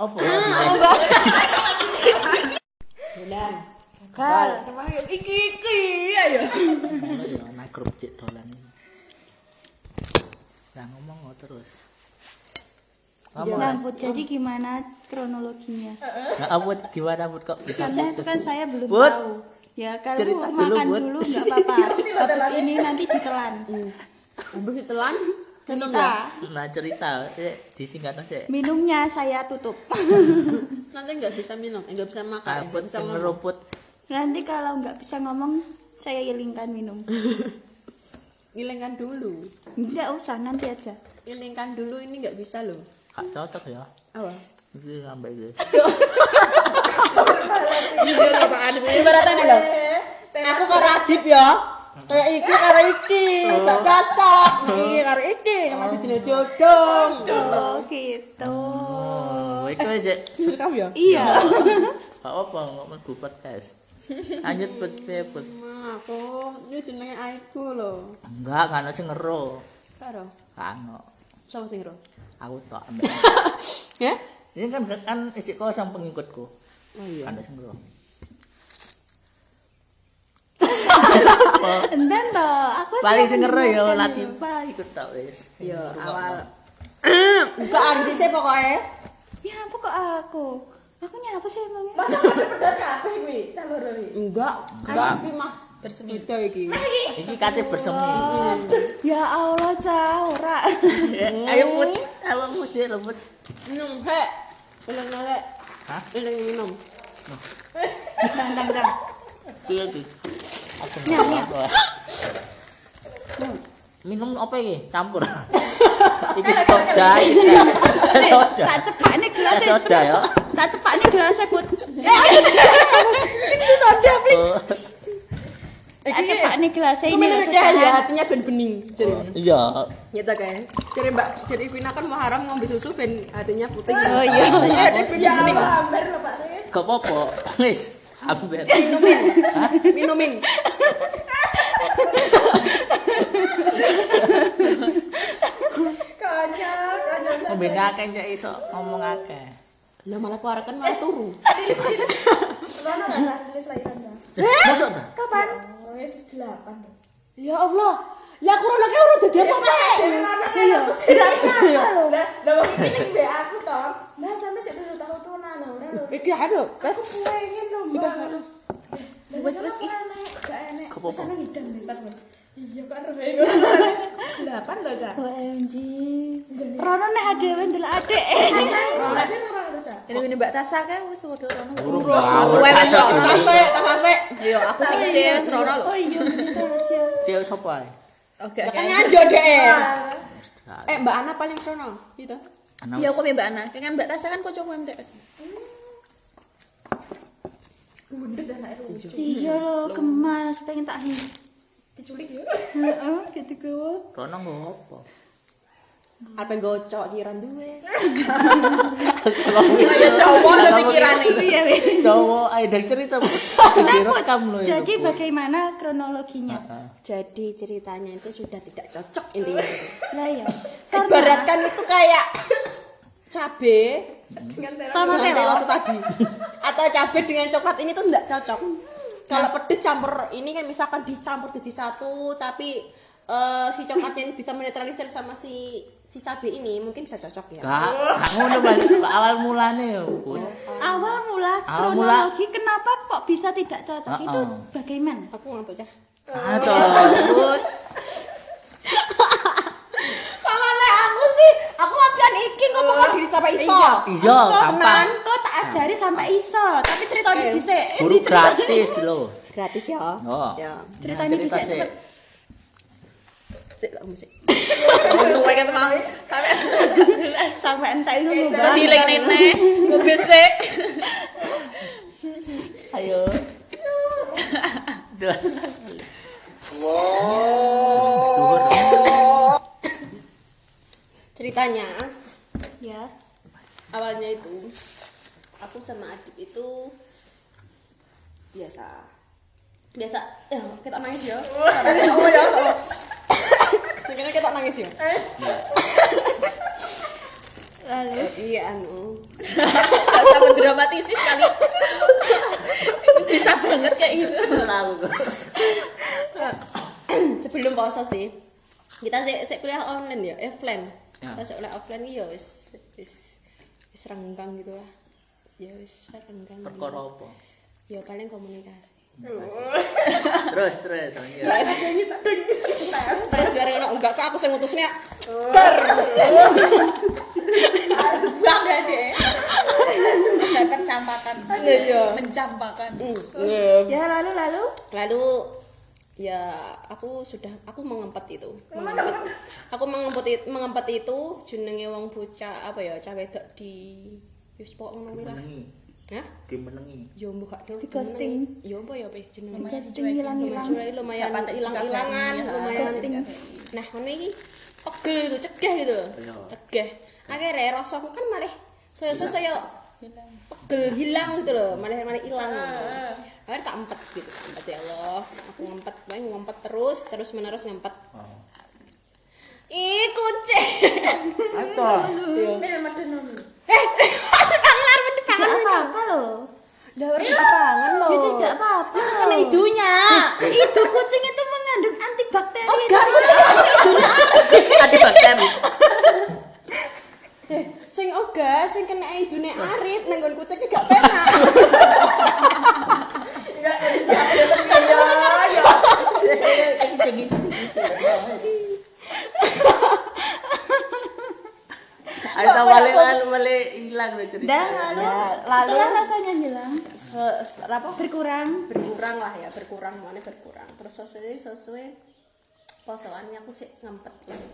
Apa? Bulan. Kal. Sama yuk iki iki ayo. Ngono ya ana grup cek dolan. Lah ngomong kok terus. Nah, Put, jadi gimana kronologinya? Nah, Abut gimana Abut kok bisa Karena kan saya belum Bud. tahu. Ya kalau Cerita dulu, makan Bud. dulu nggak apa-apa. Ini nanti ditelan. Habis ditelan Cerita. ya. Nah cerita, disingkat aja. Minumnya saya tutup. Nanti nggak bisa minum, nggak bisa makan, nggak bisa ngeruput. nanti kalau nggak bisa ngomong, saya ilingkan minum. Ngilengkan dulu. Nggak usah, nanti aja. Ngilengkan dulu ini nggak bisa loh. Kak cocok ya. Apa? Iki sampai iki. Iya apaan ini beratane lho. Aku karo Adip ya. Kayak iki karo iki, gak cocok. Iki karo iki, mati dina jodoh. Oh gitu. Oh, iku aja. Rekam ya? Iya. Gak apa nggak mlebu podcast. Lanjut put put. Aku ini jenenge aiku lho. Enggak, kan sing ngero. Karo. Kano. Sapa sing ro? Aku tok ambil. Ya? Ini kan kan isi kosong pengikutku. Oh iya. Kan sing ngero. Enten toh, aku Paling siap sing ngero ya. Latifa ikut tok wis. Yo awal. Enggak Andi sih pokoknya. Ya apa kok aku? Aku nyapa sih emangnya? Enggak, enggak iki mah bersemi beda iki. Iki kate bersemi. Ya Allah, Cah, ora. Ayo put, ayo put sih put. Minum he. Belum nolek. Hah? Belum minum. Dang dang dang. Iya iki. Aku nyam. Minum apa iki? Campur. iki soda iki. Soda. Tak cepak nih gelasnya. Eh, soda ya. Tak cepak nih gelasnya, Put. Itu soda please. Oh, Tak cepak nih gelasnya Aku ini. minum iki ya sekarang. hatinya ben bening. Jadi. Iya. Gitu kayak. Jadi Mbak, jadi Vina kan mau haram ngombe susu ben hatinya putih. Oh, iya. Ben bening. Gak apa-apa. Wis, ambil. Minumin. Minumin. Ngombe akeh njak iso ngomong akeh. Nah malah kuarakan malah turu. Masuk ta? Kapan? Ya Allah. Ya aku rono kayak udah dadi apa-apa. Iya. Tidak Lah wong iki ning mbek aku to. Mbak sampe sik ora lho. Iki ada. Aku pengen lho, Mbak. Wes wes ih. Kok apa? Sana. Iya kan. Delapan Cak. OMG. Rono. Ora ada Cak. Ini ini Mbak Tasa kan wis padha rono. Wes sase. Iya, aku sing C wis rono lho. Oh iya, ya. Cewek sapa ae? Oke. Ya kan deh. Eh, Mbak Ana paling sono, gitu. Iya aku Mbak Ana. Kan Mbak Tasa kan kocokku MTS. Bundet lucu. Iya loh, gemas pengen tak hi. Diculik ya. Heeh, gitu ku. Rono nggo apa? Apa gocok kiran duwe. Ya cowok lho pikirane. Iya, weh. Cowok ayo dari cerita. Nah, Direkam Put, lo ya. Jadi bagaimana kronologinya? Jadi ceritanya itu sudah tidak cocok intinya. Lah ya. Ibaratkan itu kayak cabe sama dengan telo itu tadi. Atau cabe dengan coklat ini tuh tidak cocok. Kalau pedes campur ini kan misalkan dicampur jadi satu tapi eh, si coklatnya ini bisa menetralisir sama si si cabe ini mungkin bisa cocok ya. Gak, gak ngono Mas. Awal mulane ya. Awal mula Awal mula- kronologi kenapa kok bisa tidak cocok Uh-uh. itu bagaimana? Aku ngantuk ya. Aduh, Put. Sama lek aku sih, aku iki kok mau diri sama iso. Iya, gampang. kok tak ajari sampai iso, tapi ceritanya Eh, dhisik. Guru gratis lo. Gratis ya. Oh. Ya. Ceritanya Cerita dhisik, kan sampai entek itu dilek nenek. Ngombe sik. Ayo. Duh. Ceritanya Ya. awalnya itu aku sama Adip itu biasa biasa ya kita nangis ya oh ya oh. Kira kita nangis ya lalu iya anu gak usah mendramatisir kali bisa banget kayak gitu Selalu. sebelum puasa sih kita sih sih kuliah online ya offline Ya. kita sih kuliah offline ya wis wis wis renggang gitu lah ya wis renggang Perkara apa? ya paling komunikasi Terus terus lanjut. tes bareng ono enggak kok aku sing mutusnya Bang deh. Udah tercampakan. Iya. Mencampakan. ya lalu lalu lalu ya aku sudah aku mengempet itu mengempet aku mengempet mengempet itu jenenge wong bocah apa ya cah wedok di wis pokok ngono kuwi lah. Hah? Dimenengi. yo mbok gak Di ghosting. yo apa ya ya jenenge ghosting hilang-hilang lumayan lumayan hilang-hilangan lumayan nah ngono iki pegel itu cegah gitu loh Iya. cegah akhirnya rasaku kan malah saya saya pegel hilang gitu loh malah malah hilang. Gitu. akhirnya tak empet gitu tak empet ya Allah. Aku ngempet main ngempet terus terus menerus ngempet. Oh. ih kucing. Apa? Mil medun. eh pangan mending tidak apa-apa loh. Lah orang pangan loh. Ya tidak apa-apa. Kan loh. idunya. Itu kucing itu mengandung antibakteri oh enggak kucing sing idunya. Tadi bakteri. eh sing oga sing kena idune arif nang nggon kucingnya gak penak Ada balik lalu balik hilang loh cerita. dan lalu lalu- setelah rasanya hilang. Se- se- apa? Berkurang. Berkurang lah ya berkurang mana berkurang. Terus sesuai sesuai posoannya aku sih ngempet. Gitu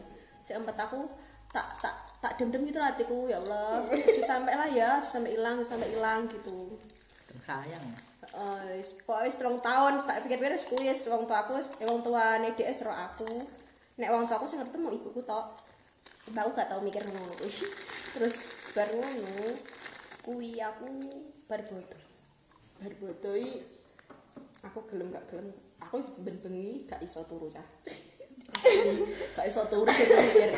si empet aku tak tak tak dem dem gitu hatiku ya Allah. Cuma sampai lah ya cuma sampai hilang cuma sampai hilang gitu. Sayang. Eh, pokoknya strong tahun tak pikir pikir kuis wong tua aku eh, wong tua nih dia seru aku. Nek wong tua aku sih ngerti mau ibuku tok. Aku gak tau mikir ngono. Kuwi terus bar ngono kuwi aku bar bodoh bar bodoh i, aku gelem gak gelem aku ben bengi gak iso turu ya gak iso turu mikir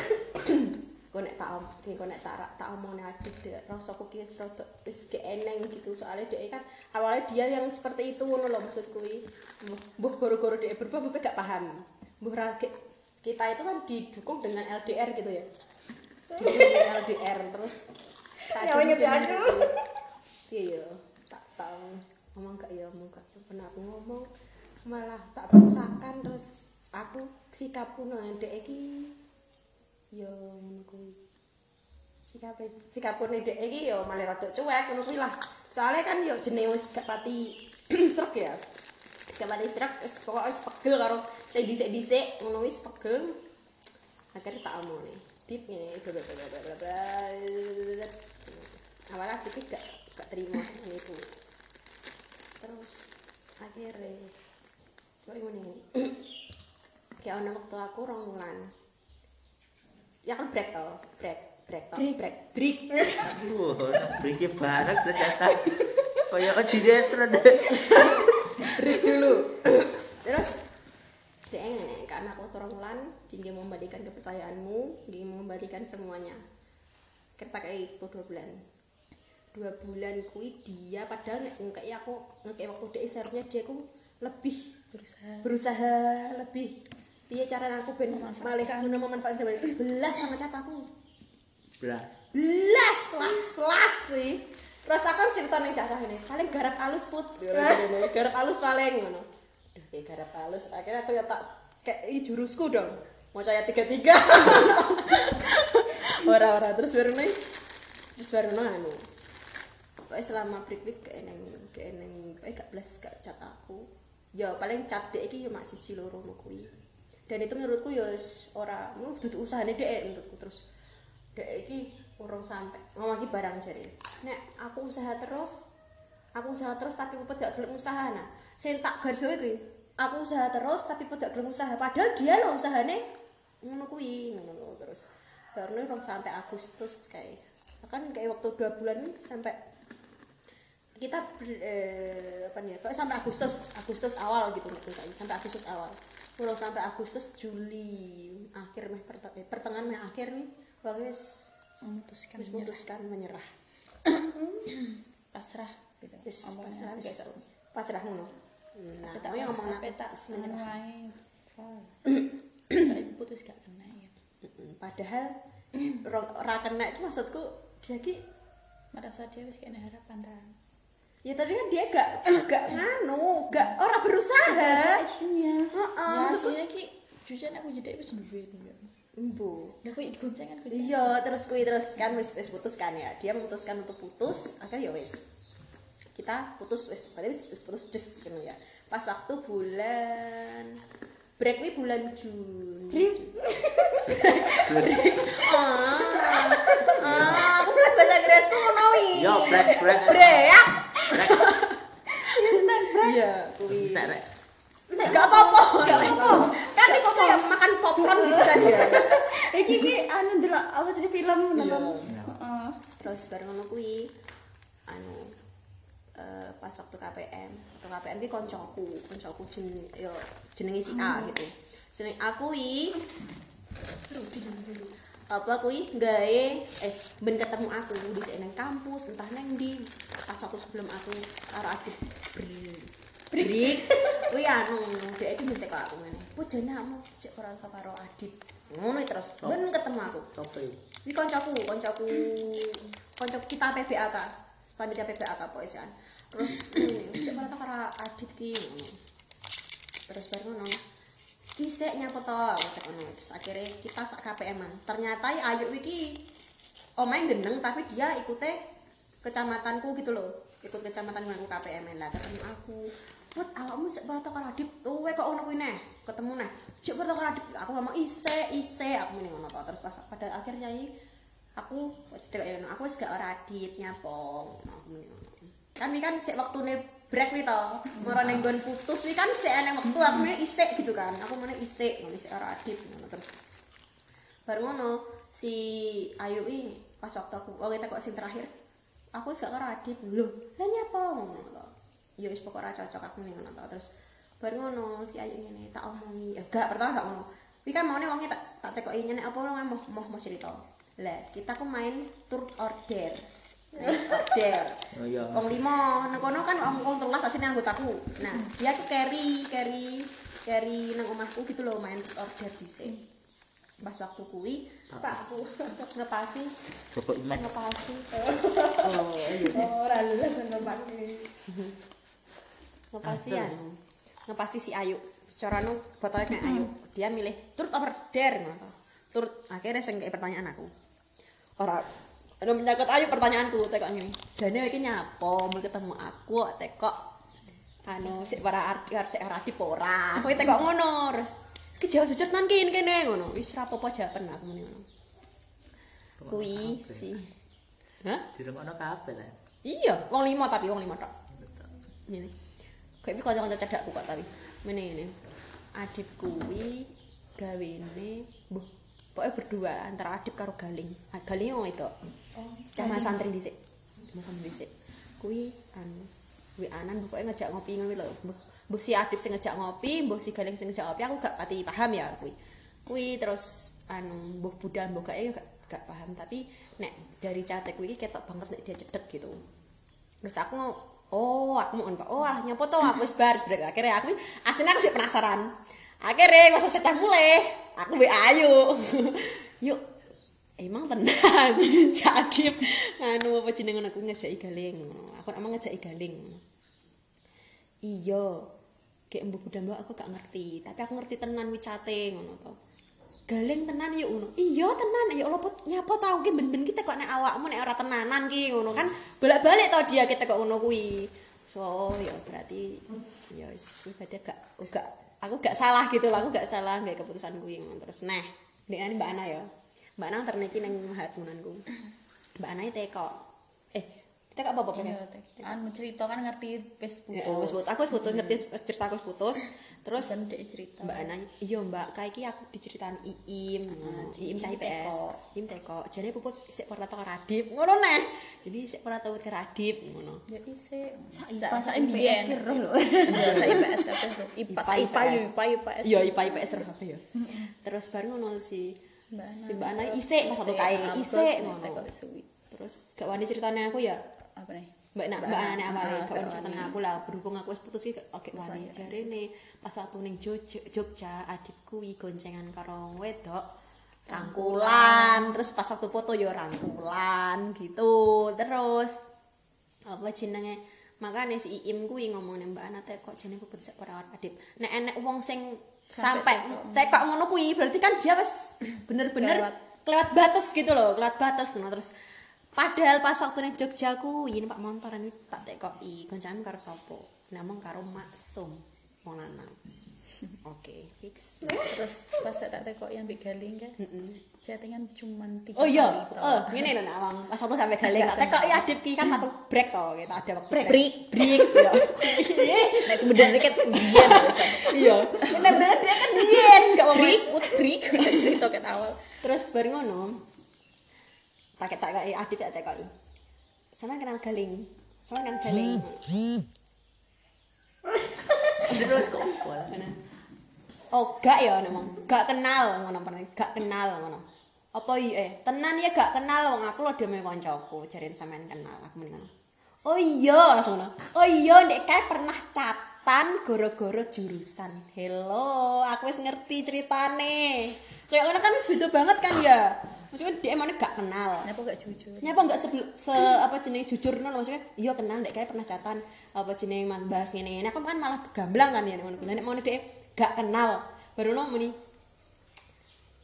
kok nek tak kok nek tak tak omongne adik dek. Rasaku ki wis rada wis ge eneng gitu. Soalnya dia kan awalnya dia yang seperti itu ngono loh maksud kuwi Mbuh- mbuh goro-goro dia berubah mbuh gak paham. Mbuh ra- ke- kita itu kan didukung dengan LDR gitu ya. Didukung dengan LDR terus tak Ya, inget ya, itu. iya iya. Tak tahu. Ngomong gak? Ya ngomong gak. Pernah aku ngomong. Malah tak paksakan terus aku sikapku nang ndek iki yo ngono kuwi sikap sikapku nek ndek iki yo malah rada cuek ngono kuwi lah. Soalnya kan yo jenenge wis gak pati srek ya. Wis gak pati srek wis pokoke wis pegel karo sing dhisik-dhisik ngono wis pegel. Akhirnya tak omongne dip ini bla bla bla bla bla awalnya aku gak gak terima ini itu terus akhirnya kok ngene? Kayak ono waktu aku rong wulan ya kan break to break break to break break Wah, beri bareng ternyata. Kayak kesinetron deh. break dulu terus ngene karena aku rong wulan dia membalikan kepercayaanmu dia membalikan semuanya kita kayak itu dua bulan dua bulan kui dia padahal nek ngekei aku ngekei waktu dia seharusnya dia ku lebih Berusaha. berusaha lebih piye cara aku ben malih ngono memanfaatkan balik. Belas sama cat aku. Belas. belas las las sih. Terus aku cerita nih cacah ini. Paling garap halus put. Garap halus paling ngono. Duh, kayak garap halus akhirnya aku ya tak kayak jurusku dong. Mau saya tiga tiga ora ora terus baru nih terus baru nih anu. Pokoknya selama break week ke eneng ke eneng eh gak belas gak cat aku. Ya paling cat dek iki yo mak siji loro ngono kuwi dan itu menurutku ya wis ora nu dudu usahane dek menurutku. Terus dek iki urung sampai ngomong barang jare. Nek aku usaha terus aku usaha terus tapi pupet gak gelem usaha. Nah sing tak garis kuwi aku usaha terus tapi pupet gak gelem usaha. Padahal dia lo usahane ngono lho terus. Baru urung sampai Agustus kayak kan kayak waktu dua bulan sampai kita eh, apa nih ya, sampai Agustus Agustus awal gitu sampai Agustus awal mulai sampai Agustus Juli akhir meh perte- eh, pertengahan meh akhir nih bagus memutuskan wis putuskan menyerah. Pasrah gitu. Omongnya pasrah gitu. pasrah ngono. Nah tak tapi ngomong sampai tak menyerah. menyerah tak putus gak kena ya. Padahal ora kena itu maksudku dia ki merasa dia wis kena harapan ra ya tapi kan dia gak gak nganu gak orang berusaha. Actionnya. Ya maksudku aslinya ki jujur aku jadi wis duwe ya. Embo Lah ibu kan aku iya terus kui terus kan wis wis putus kan ya. Dia memutuskan untuk putus akhirnya ya wis. Kita putus wis berarti wis, wis putus des gitu ya. Pas waktu bulan break wi bulan Juni. Ah ah aku bilang bahasa Inggrisku ngono wi. Yo, break, break. break iya kui Entek rek. Gak apa-apa, gak apa-apa. Kan itu kayak makan popcorn gitu kan ya. iki iki anu ndelok apa jadi film nonton Iya. Heeh. Terus bareng ngono kuwi anu eh, pas waktu KPM, waktu KPM ki koncoku, koncoku jeneng yo jenenge si A gitu. Jeneng aku kuwi apa kuwi gawe eh ben ketemu aku di nang kampus entah neng di pas waktu sebelum aku karo adik break break kuwi anu dia itu minta kok aku ngene bu jenakmu sik ora tau karo adit ngono terus ben ketemu aku Sopo iki? Ini koncoku, koncoku, koncoku kita PBAK, panitia PBAK pokoknya kan. Terus cek malah tak karo adit ki. Terus baru ngono. Kisek nyapa to, kata ngono. Terus akhirnya kita sak KPM-an. Ternyata ya Ayu iki omae gendeng tapi dia ikutnya kecamatanku gitu loh. Ikut kecamatan aku KPM lah ketemu aku. Buat awakmu sik tak karo adit. Oh, kok ono kuwi. Ketemu neh. Malah tak karo adit. Aku ngomong ise, ise aku mending ngono. Terus pada akhirnya ini aku waktu itu aku wis gak ora adit nyapong aku mending ngono kan kan break wi to. Moro ning nggon putus wi kan sik eneng wektu aku mending isik gitu kan. Aku mending isik ngono sik ora adit ngono terus. Baru ngono si Ayu ini pas waktu aku oh kita kok sing terakhir aku gak karo adit. Lho lah nyapa ngono to? Ya wis pokok ora cocok aku ning ngono to. Terus baru ngono si Ayu ngene tak omongi. Ya gak pertama gak ngono. Wi kan maune wonge tak tak tekoki nyene apa ora mau mau cerita. Lah kita ku main tur order Oh iya. Wong lima, nang kono kan wong wong telas asine anggotaku. Nah, dia tuh carry, carry, carry nang omahku gitu loh main order dhisik. Pas waktu kuwi, pakku ngepasi, Bapak Iman. ngepasi. Oh, iya. ora lulus nembak Ngepasi anu. Ngepasi si Ayu. Cara nu botolnya kayak Ayu. Dia milih turut order ngono. Turut akhirnya sing pertanyaan aku. Ora Anu menyangkut Ayu pertanyaanku tekok ngene. Jane iki nyapa mau ketemu aku kok tekok anu sik para arti sik ora arti ora. Kowe tekok ngono terus kejawab jujur nan kene kene ngono. Wis ra apa-apa jawaban aku muni ngono. Kuwi si Hah? Di rumah ono kabeh lah. Iya, wong lima tapi wong lima tok. Ini. Kayak iki kanca-kanca cedakku kok tapi. Mene ngene. Adip kuwi gawene mbuh pokoknya berdua antara Adip karo Galing. Ah, Galing wong itu. Sama santri dhisik. Sama santri dhisik. Kuwi anu kuwi anan pokoknya ngejak ngopi ngono lho. Mbuh mbuh si Adip sing ngejak ngopi, mbuh si Galing sing ngejak ngopi aku gak pati paham ya kuwi. Kuwi terus anu mbuh budal mbuh kae gak gak paham tapi nek dari cate kuwi iki ketok banget nek dia cedek gitu. Terus aku oh aku mau oh ah nyapa to aku wis bar akhirnya aku aslinya aku sih penasaran akhirnya pas secah mulai aku be ayu yuk emang tenan si Adip nganu apa jenengan aku ngejaki galing? Aku emang ngejaki galing. Iya. Kayak mbok udah mbok aku gak ngerti. Tapi aku ngerti tenan wicate ngono to. Galing tenan yuk ngono iya tenan. Ya Allah nyapa tau ki ben-ben kita kok nek awakmu nek ora tenanan ki ngono kan? Bolak-balik to dia kita kok ngono kuwi. So ya berarti ya wis berarti gak gak aku gak salah gitu lah. Aku gak salah gak keputusan kuwi terus nah dengan Mbak Ana ya Mbak Ana terniki nang mahatunanku Mbak Ana teko eh teko apa apa pengen anu cerita kan ngerti wis Ya, putus wis putus. Aku wis putus ngerti wis cerita aku putus. Terus dan dia cerita Mbak Ana, iya Mbak, kayak iki aku diceritain Iim, nah, Iim cah IPS. Iim teko. Jane puput sik ora tau karo Adip. Ngono neh. Jadi sik ora tau karo Adip ngono. ya isi Pas sa IPS ki lho. Iya, sa IPS kabeh lho. IPA IPA, IPS. Iya, IPA IPS roh ya. Terus baru ngono si si Mbak Ana isik pas satu kae isik ngono. Teko suwi. terus gak wani ceritanya aku ya. Apa nih? Mbak Nak Mbak Ana awalnya Ah, gak wani gak ceritanya aku lah. Berhubung aku wis putus iki oke wani jarene pas waktu ning Jogja, adikku i goncengan karo wedok. Rangkulan. Terus pas waktu foto yo rangkulan gitu. Terus apa jenenge? Makanya si Iim kuwi ngomong Mbak Ana teh kok jane puput sik ora adip nek enek wong sing sampai tekok ngono kuwi berarti kan dia wis bener-bener Kelewat. kelewat batas gitu loh kelewat batas no. terus padahal pas waktu ning Jogja kuwi Pak Montoran ini tak tekoki goncangan karo sapa namung karo Maksum wong lanang oke fix Terus pas tak tak teko yang Mbak Galing kan. Chattingan cuman tiga Oh iya, oh ngene lho nak Wang. Pas waktu sampai galing tak tekok ya adip ki kan satu break to, kita ada waktu break. Break. break ya. Nek kemudian deket biyen. Iya. Nek bener dia kan biyen gak mau Break, what break? Cerita ket awal. Terus baru ngono. Tak tak kayak adip tak tekoki. Sama kenal galing. Sama kenal galing. Terus kok pol. Mana? Oh, gak ya memang. Gak kenal ngono pernah. Gak kenal ngono. Apa iya eh tenan ya gak kenal wong aku lho dhewe kancaku jarene sampean kenal aku mendingan. Oh iya langsung ngono. Oh iya ndek kae pernah catan gara-gara jurusan. Hello, aku wis ngerti ceritane. Kayak ngono kan beda banget kan ya. Maksudnya dia emangnya gak kenal. Kenapa gak jujur? Nyapa enggak sebel, se apa jenenge jujur no maksudnya iya kenal ndek kae pernah catan apa jenenge mas bahas ngene ngene aku kan malah gamblang kan ya ngono kuwi nek mau ndek gak kenal. Baru no muni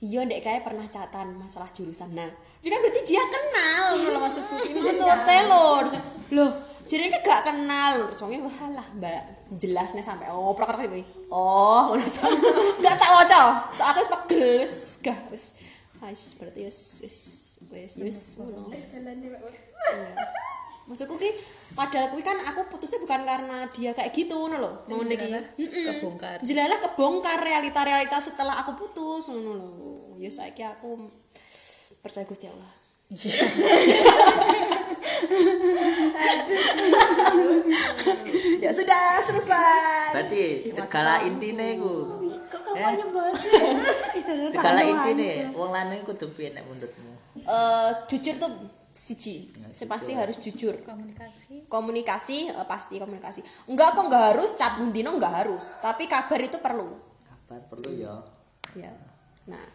iya ndek kae pernah catan masalah jurusan. Nah ini kan berarti dia kenal lho maksudku. Ini maksudnya lho Terus, loh jadi kan gak kenal. Terus wongnya wah lah mbak jelasnya sampai oh proker ini oh ngono to. Gak tak waca. So aku wis pegel wis gah wis. Berarti wis wis wis wis. Iya. Maksudku ki padahal kuwi kan aku putusnya bukan karena dia kayak gitu ngono lho. Mau niki. Kebongkar. Jelalah kebongkar realita-realita setelah aku putus ngono lho. Ya saiki aku percaya Gusti Allah. ya sudah selesai. Berarti segala intine iku. Kok kamu bahas? Itu adalah Segala aja. wong lanang kudu piye nek menurutmu? Eh, jujur tuh siji. Saya pasti harus jujur. Komunikasi. Komunikasi eh, pasti komunikasi. Enggak kok enggak harus cat bendino enggak harus, tapi kabar itu perlu. Kabar perlu ya. Ya. Nah,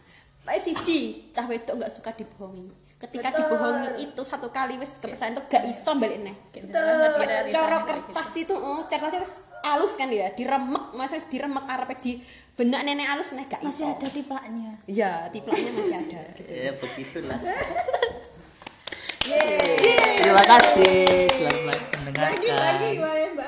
Pak siji, cah wedok enggak suka dibohongi. Ketika dibohongi itu satu kali wis kepercayaan itu gak iso balik neh. Cara kertas itu oh, kertasnya wis halus kan ya, diremek, masa wis diremek arepe di benak nenek halus neh gak Masih iso. ada tiplaknya. Iya, tiplaknya masih ada gitu. Ya begitulah. Terima kasih selamat mendengarkan. Lagi-lagi.